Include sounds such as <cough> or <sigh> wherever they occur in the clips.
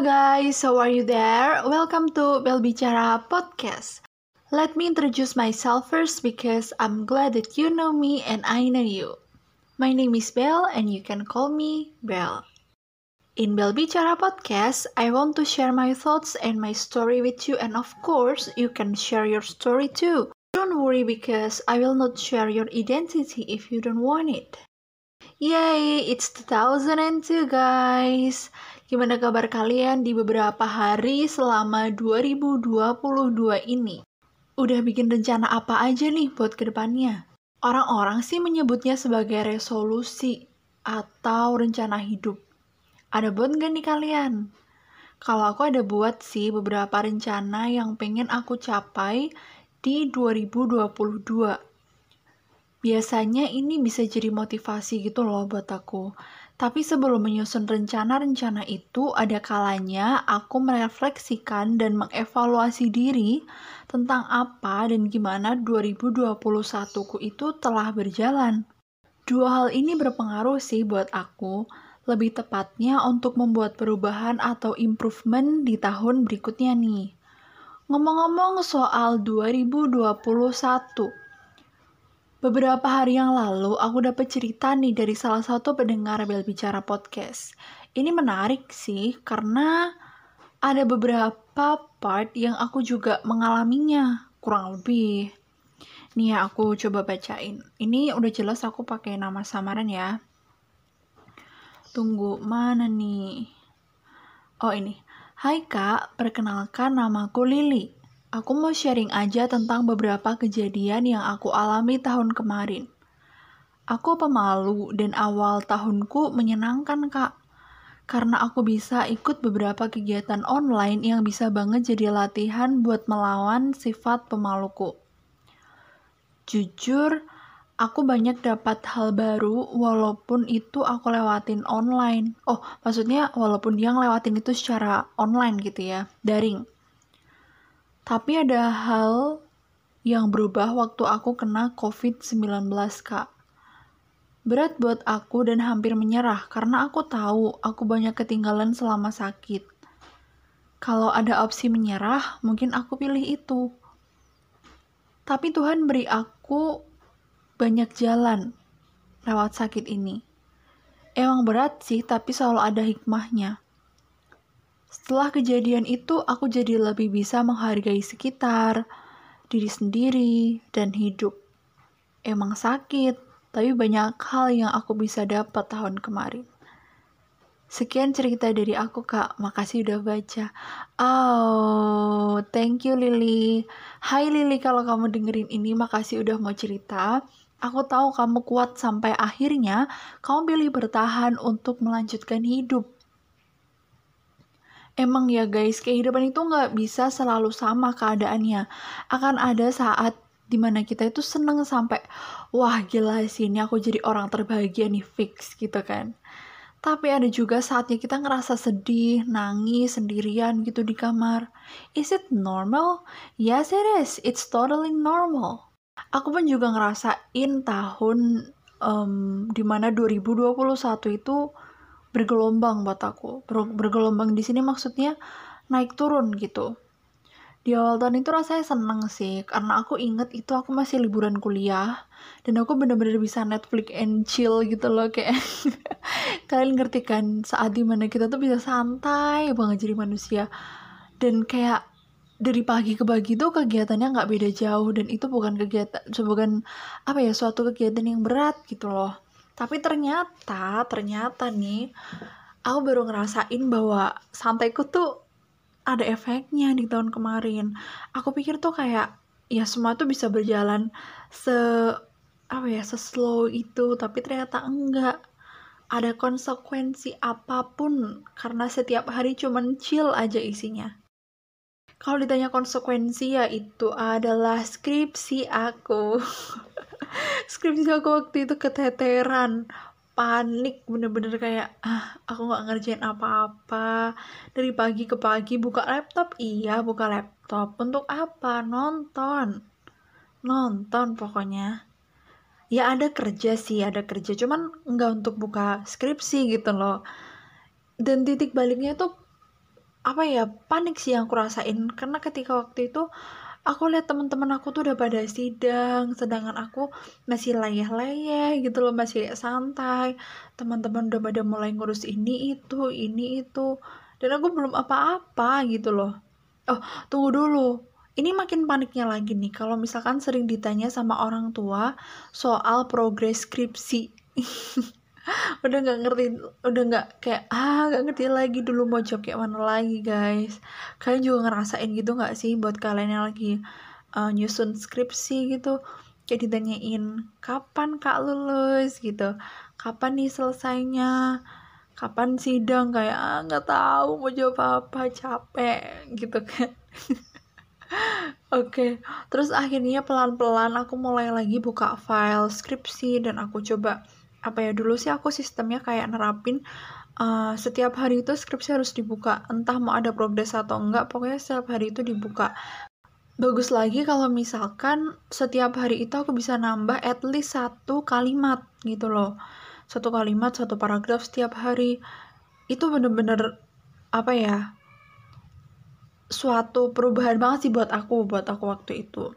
Halo guys, how are you there? Welcome to Bel Bicara Podcast. Let me introduce myself first because I'm glad that you know me and I know you. My name is Bel and you can call me Bel. In Bel Bicara Podcast, I want to share my thoughts and my story with you and of course, you can share your story too. Don't worry because I will not share your identity if you don't want it. Yay, it's 2002 guys. Gimana kabar kalian di beberapa hari selama 2022 ini? Udah bikin rencana apa aja nih buat ke depannya? Orang-orang sih menyebutnya sebagai resolusi atau rencana hidup. Ada buat gak nih kalian? Kalau aku ada buat sih beberapa rencana yang pengen aku capai di 2022 Biasanya ini bisa jadi motivasi gitu loh buat aku. Tapi sebelum menyusun rencana-rencana itu, ada kalanya aku merefleksikan dan mengevaluasi diri tentang apa dan gimana 2021 ku itu telah berjalan. Dua hal ini berpengaruh sih buat aku, lebih tepatnya untuk membuat perubahan atau improvement di tahun berikutnya nih. Ngomong-ngomong soal 2021, Beberapa hari yang lalu, aku dapat cerita nih dari salah satu pendengar Bel Bicara Podcast. Ini menarik sih, karena ada beberapa part yang aku juga mengalaminya, kurang lebih. Nih ya, aku coba bacain. Ini udah jelas aku pakai nama samaran ya. Tunggu, mana nih? Oh ini. Hai kak, perkenalkan namaku Lili. Aku mau sharing aja tentang beberapa kejadian yang aku alami tahun kemarin. Aku pemalu dan awal tahunku menyenangkan, Kak. Karena aku bisa ikut beberapa kegiatan online yang bisa banget jadi latihan buat melawan sifat pemaluku. Jujur, aku banyak dapat hal baru walaupun itu aku lewatin online. Oh, maksudnya walaupun dia ngelewatin itu secara online gitu ya, daring. Tapi ada hal yang berubah waktu aku kena COVID-19, Kak. Berat buat aku dan hampir menyerah karena aku tahu aku banyak ketinggalan selama sakit. Kalau ada opsi menyerah, mungkin aku pilih itu. Tapi Tuhan beri aku banyak jalan lewat sakit ini. Emang berat sih, tapi selalu ada hikmahnya. Setelah kejadian itu, aku jadi lebih bisa menghargai sekitar, diri sendiri, dan hidup. Emang sakit, tapi banyak hal yang aku bisa dapat tahun kemarin. Sekian cerita dari aku, Kak. Makasih udah baca. Oh, thank you, Lily. Hai, Lily. Kalau kamu dengerin ini, makasih udah mau cerita. Aku tahu kamu kuat sampai akhirnya kamu pilih bertahan untuk melanjutkan hidup emang ya guys, kehidupan itu nggak bisa selalu sama keadaannya. Akan ada saat di mana kita itu seneng sampai, wah gila sih ini aku jadi orang terbahagia nih fix gitu kan. Tapi ada juga saatnya kita ngerasa sedih, nangis sendirian gitu di kamar. Is it normal? Yes it is, it's totally normal. Aku pun juga ngerasain tahun um, di mana 2021 itu bergelombang buat aku. Ber bergelombang di sini maksudnya naik turun gitu. Di awal tahun itu rasanya seneng sih, karena aku inget itu aku masih liburan kuliah, dan aku bener-bener bisa Netflix and chill gitu loh, kayak <laughs> kalian ngerti kan saat di mana kita tuh bisa santai banget jadi manusia, dan kayak dari pagi ke pagi tuh kegiatannya nggak beda jauh, dan itu bukan kegiatan, bukan apa ya, suatu kegiatan yang berat gitu loh tapi ternyata ternyata nih aku baru ngerasain bahwa santaiku tuh ada efeknya di tahun kemarin. Aku pikir tuh kayak ya semua tuh bisa berjalan se apa ya se slow itu tapi ternyata enggak. Ada konsekuensi apa pun karena setiap hari cuman chill aja isinya kalau ditanya konsekuensi ya itu adalah skripsi aku. <laughs> Skripsi aku waktu itu keteteran panik bener-bener kayak ah aku nggak ngerjain apa-apa. Dari pagi ke pagi buka laptop. Iya buka laptop. Untuk apa? Nonton. Nonton pokoknya. Ya ada kerja sih ada kerja. Cuman nggak untuk buka skripsi gitu loh. Dan titik baliknya tuh apa ya panik sih yang aku rasain. Karena ketika waktu itu aku lihat teman-teman aku tuh udah pada sidang sedangkan aku masih layah-layah gitu loh masih santai. Teman-teman udah pada mulai ngurus ini itu ini itu. Dan aku belum apa-apa gitu loh. Oh tunggu dulu. Ini makin paniknya lagi nih kalau misalkan sering ditanya sama orang tua soal progres skripsi <laughs> <laughs> udah nggak ngerti udah nggak kayak ah nggak ngerti lagi dulu mau jawab kayak mana lagi guys. Kalian juga ngerasain gitu nggak sih buat kalian yang lagi uh, nyusun skripsi gitu? Kayak ditanyain kapan kak lulus? gitu. Kapan nih selesainya? Kapan sidang? Kayak ah nggak tahu mau jawab apa capek gitu kan. <laughs> Oke, okay. terus akhirnya pelan-pelan aku mulai lagi buka file skripsi dan aku coba apa ya dulu sih aku sistemnya kayak nerapin uh, setiap hari itu skripsi harus dibuka entah mau ada progres atau enggak pokoknya setiap hari itu dibuka. Bagus lagi kalau misalkan setiap hari itu aku bisa nambah at least satu kalimat gitu loh. Satu kalimat satu paragraf setiap hari. Itu bener-bener apa ya suatu perubahan banget sih buat aku buat aku waktu itu.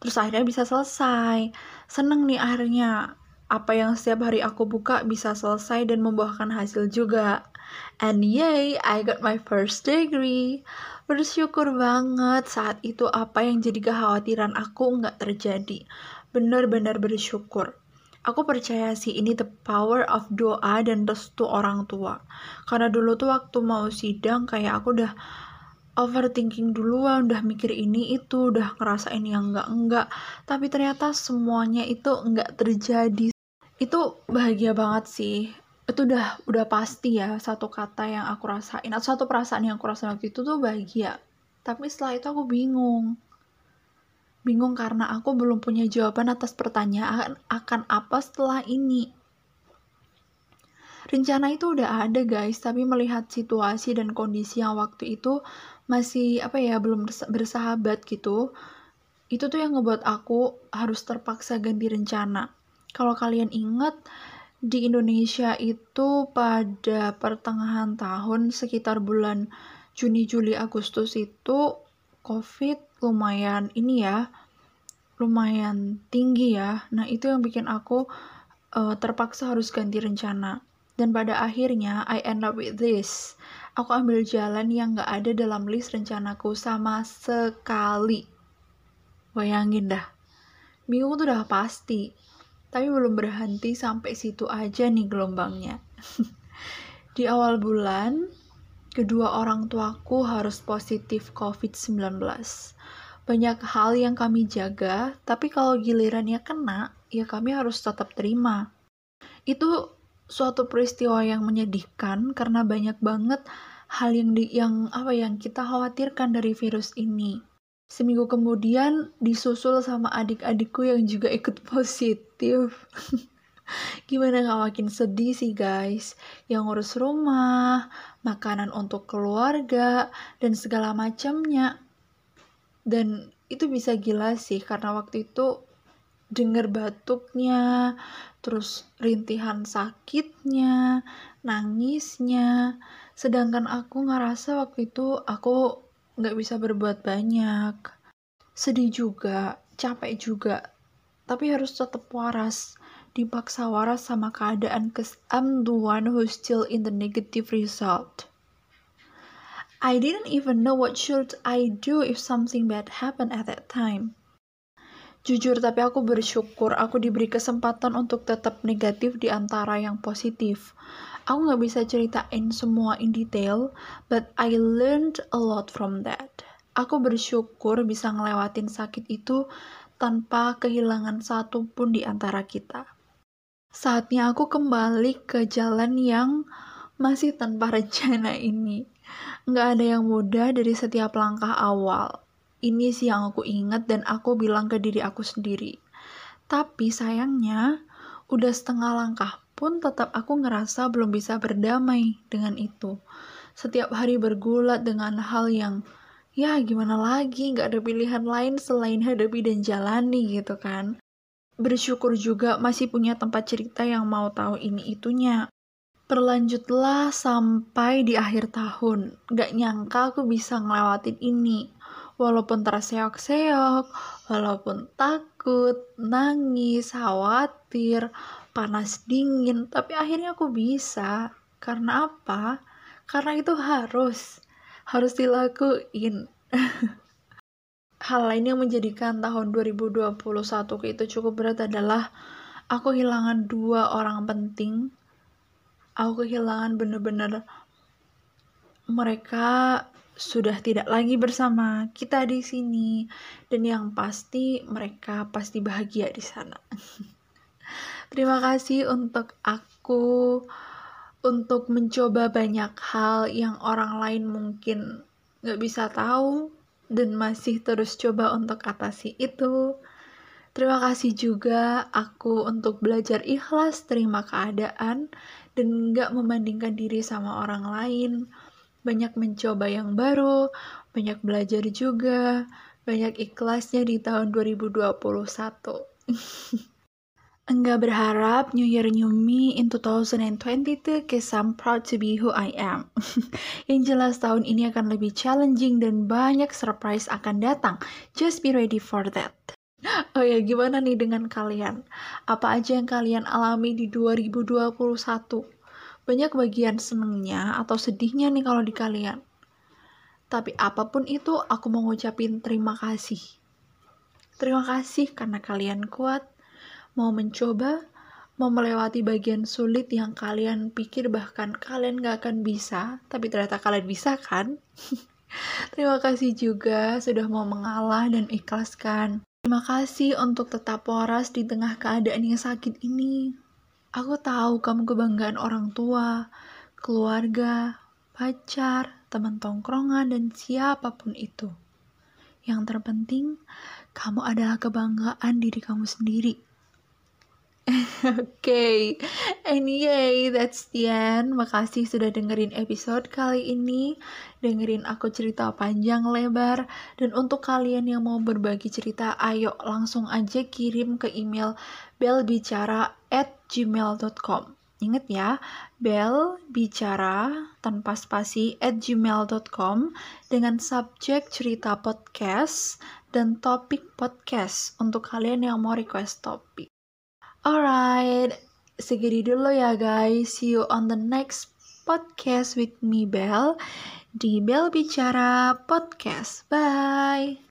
Terus akhirnya bisa selesai. Seneng nih akhirnya apa yang setiap hari aku buka bisa selesai dan membuahkan hasil juga. And yay, I got my first degree. Bersyukur banget saat itu apa yang jadi kekhawatiran aku nggak terjadi. Benar-benar bersyukur. Aku percaya sih ini the power of doa dan restu orang tua. Karena dulu tuh waktu mau sidang kayak aku udah overthinking duluan, udah mikir ini itu, udah ngerasain yang enggak-enggak. Tapi ternyata semuanya itu enggak terjadi itu bahagia banget sih. Itu udah udah pasti ya satu kata yang aku rasain atau satu perasaan yang aku rasain waktu itu tuh bahagia. Tapi setelah itu aku bingung. Bingung karena aku belum punya jawaban atas pertanyaan akan apa setelah ini. Rencana itu udah ada guys tapi melihat situasi dan kondisi yang waktu itu masih apa ya belum bersahabat gitu itu tuh yang ngebuat aku harus terpaksa ganti rencana kalau kalian ingat, di Indonesia itu pada pertengahan tahun sekitar bulan Juni, Juli, Agustus itu COVID lumayan ini ya, lumayan tinggi ya. Nah, itu yang bikin aku uh, terpaksa harus ganti rencana. Dan pada akhirnya, I end up with this. Aku ambil jalan yang gak ada dalam list rencanaku sama sekali. Bayangin dah. Bingung tuh udah pasti tapi belum berhenti sampai situ aja nih gelombangnya. Di awal bulan, kedua orang tuaku harus positif COVID-19. Banyak hal yang kami jaga, tapi kalau gilirannya kena, ya kami harus tetap terima. Itu suatu peristiwa yang menyedihkan karena banyak banget hal yang di, yang apa yang kita khawatirkan dari virus ini Seminggu kemudian disusul sama adik-adikku yang juga ikut <laughs> positif. <laughs> Gimana gak makin sedih sih guys? Yang ngurus rumah, makanan untuk keluarga, dan segala macamnya. Dan itu bisa gila sih karena waktu itu denger batuknya, terus rintihan sakitnya, nangisnya. Sedangkan aku ngerasa waktu itu aku nggak bisa berbuat banyak. Sedih juga, capek juga, tapi harus tetap waras. Dipaksa waras sama keadaan kes I'm the one who's still in the negative result. I didn't even know what should I do if something bad happened at that time. Jujur, tapi aku bersyukur aku diberi kesempatan untuk tetap negatif di antara yang positif. Aku nggak bisa ceritain semua in detail, but I learned a lot from that. Aku bersyukur bisa ngelewatin sakit itu tanpa kehilangan satu pun di antara kita. Saatnya aku kembali ke jalan yang masih tanpa <laughs> rencana ini. Nggak ada yang mudah dari setiap langkah awal. Ini sih yang aku ingat dan aku bilang ke diri aku sendiri. Tapi sayangnya, udah setengah langkah pun tetap aku ngerasa belum bisa berdamai dengan itu. Setiap hari bergulat dengan hal yang ya gimana lagi nggak ada pilihan lain selain hadapi dan jalani gitu kan. Bersyukur juga masih punya tempat cerita yang mau tahu ini itunya. Berlanjutlah sampai di akhir tahun. Gak nyangka aku bisa ngelewatin ini. Walaupun terseok-seok, walaupun takut, nangis, khawatir, panas dingin, tapi akhirnya aku bisa. Karena apa? Karena itu harus, harus dilakuin. <laughs> Hal lain yang menjadikan tahun 2021 itu cukup berat adalah aku kehilangan dua orang penting aku kehilangan bener-bener mereka sudah tidak lagi bersama kita di sini dan yang pasti mereka pasti bahagia di sana. <laughs> Terima kasih untuk aku untuk mencoba banyak hal yang orang lain mungkin gak bisa tahu dan masih terus coba untuk atasi itu. Terima kasih juga aku untuk belajar ikhlas, terima keadaan, dan nggak membandingkan diri sama orang lain. Banyak mencoba yang baru, banyak belajar juga, banyak ikhlasnya di tahun 2021. <laughs> Enggak berharap New Year New Me in 2022 cause I'm proud to be who I am. <laughs> yang jelas tahun ini akan lebih challenging dan banyak surprise akan datang. Just be ready for that. <gasps> Oh ya, gimana nih dengan kalian? Apa aja yang kalian alami di 2021? Banyak bagian senengnya atau sedihnya nih kalau di kalian. Tapi apa pun itu, aku mau ngucapin terima kasih. Terima kasih karena kalian kuat, mau mencoba, mau melewati bagian sulit yang kalian pikir bahkan kalian gak akan bisa, tapi ternyata kalian bisa kan? <laughs> Terima kasih juga sudah mau mengalah dan ikhlaskan. Terima kasih untuk tetap waras di tengah keadaan yang sakit ini. Aku tahu kamu kebanggaan orang tua, keluarga, pacar, teman tongkrongan, dan siapa pun itu. Yang terpenting, kamu adalah kebanggaan diri kamu sendiri. <laughs> Okay. anyway, that's the end. Makasih sudah dengerin episode kali ini. Dengerin aku cerita panjang lebar. Dan untuk kalian yang mau berbagi cerita, ayo langsung aja kirim ke email belbicara at gmail.com. Ingat ya, bel bicara tanpa spasi at gmail.com dengan subjek cerita podcast dan topik podcast untuk kalian yang mau request topik. Alright, segini dulu ya guys. See you on the next podcast with me Bel di Bel Bicara Podcast. Bye.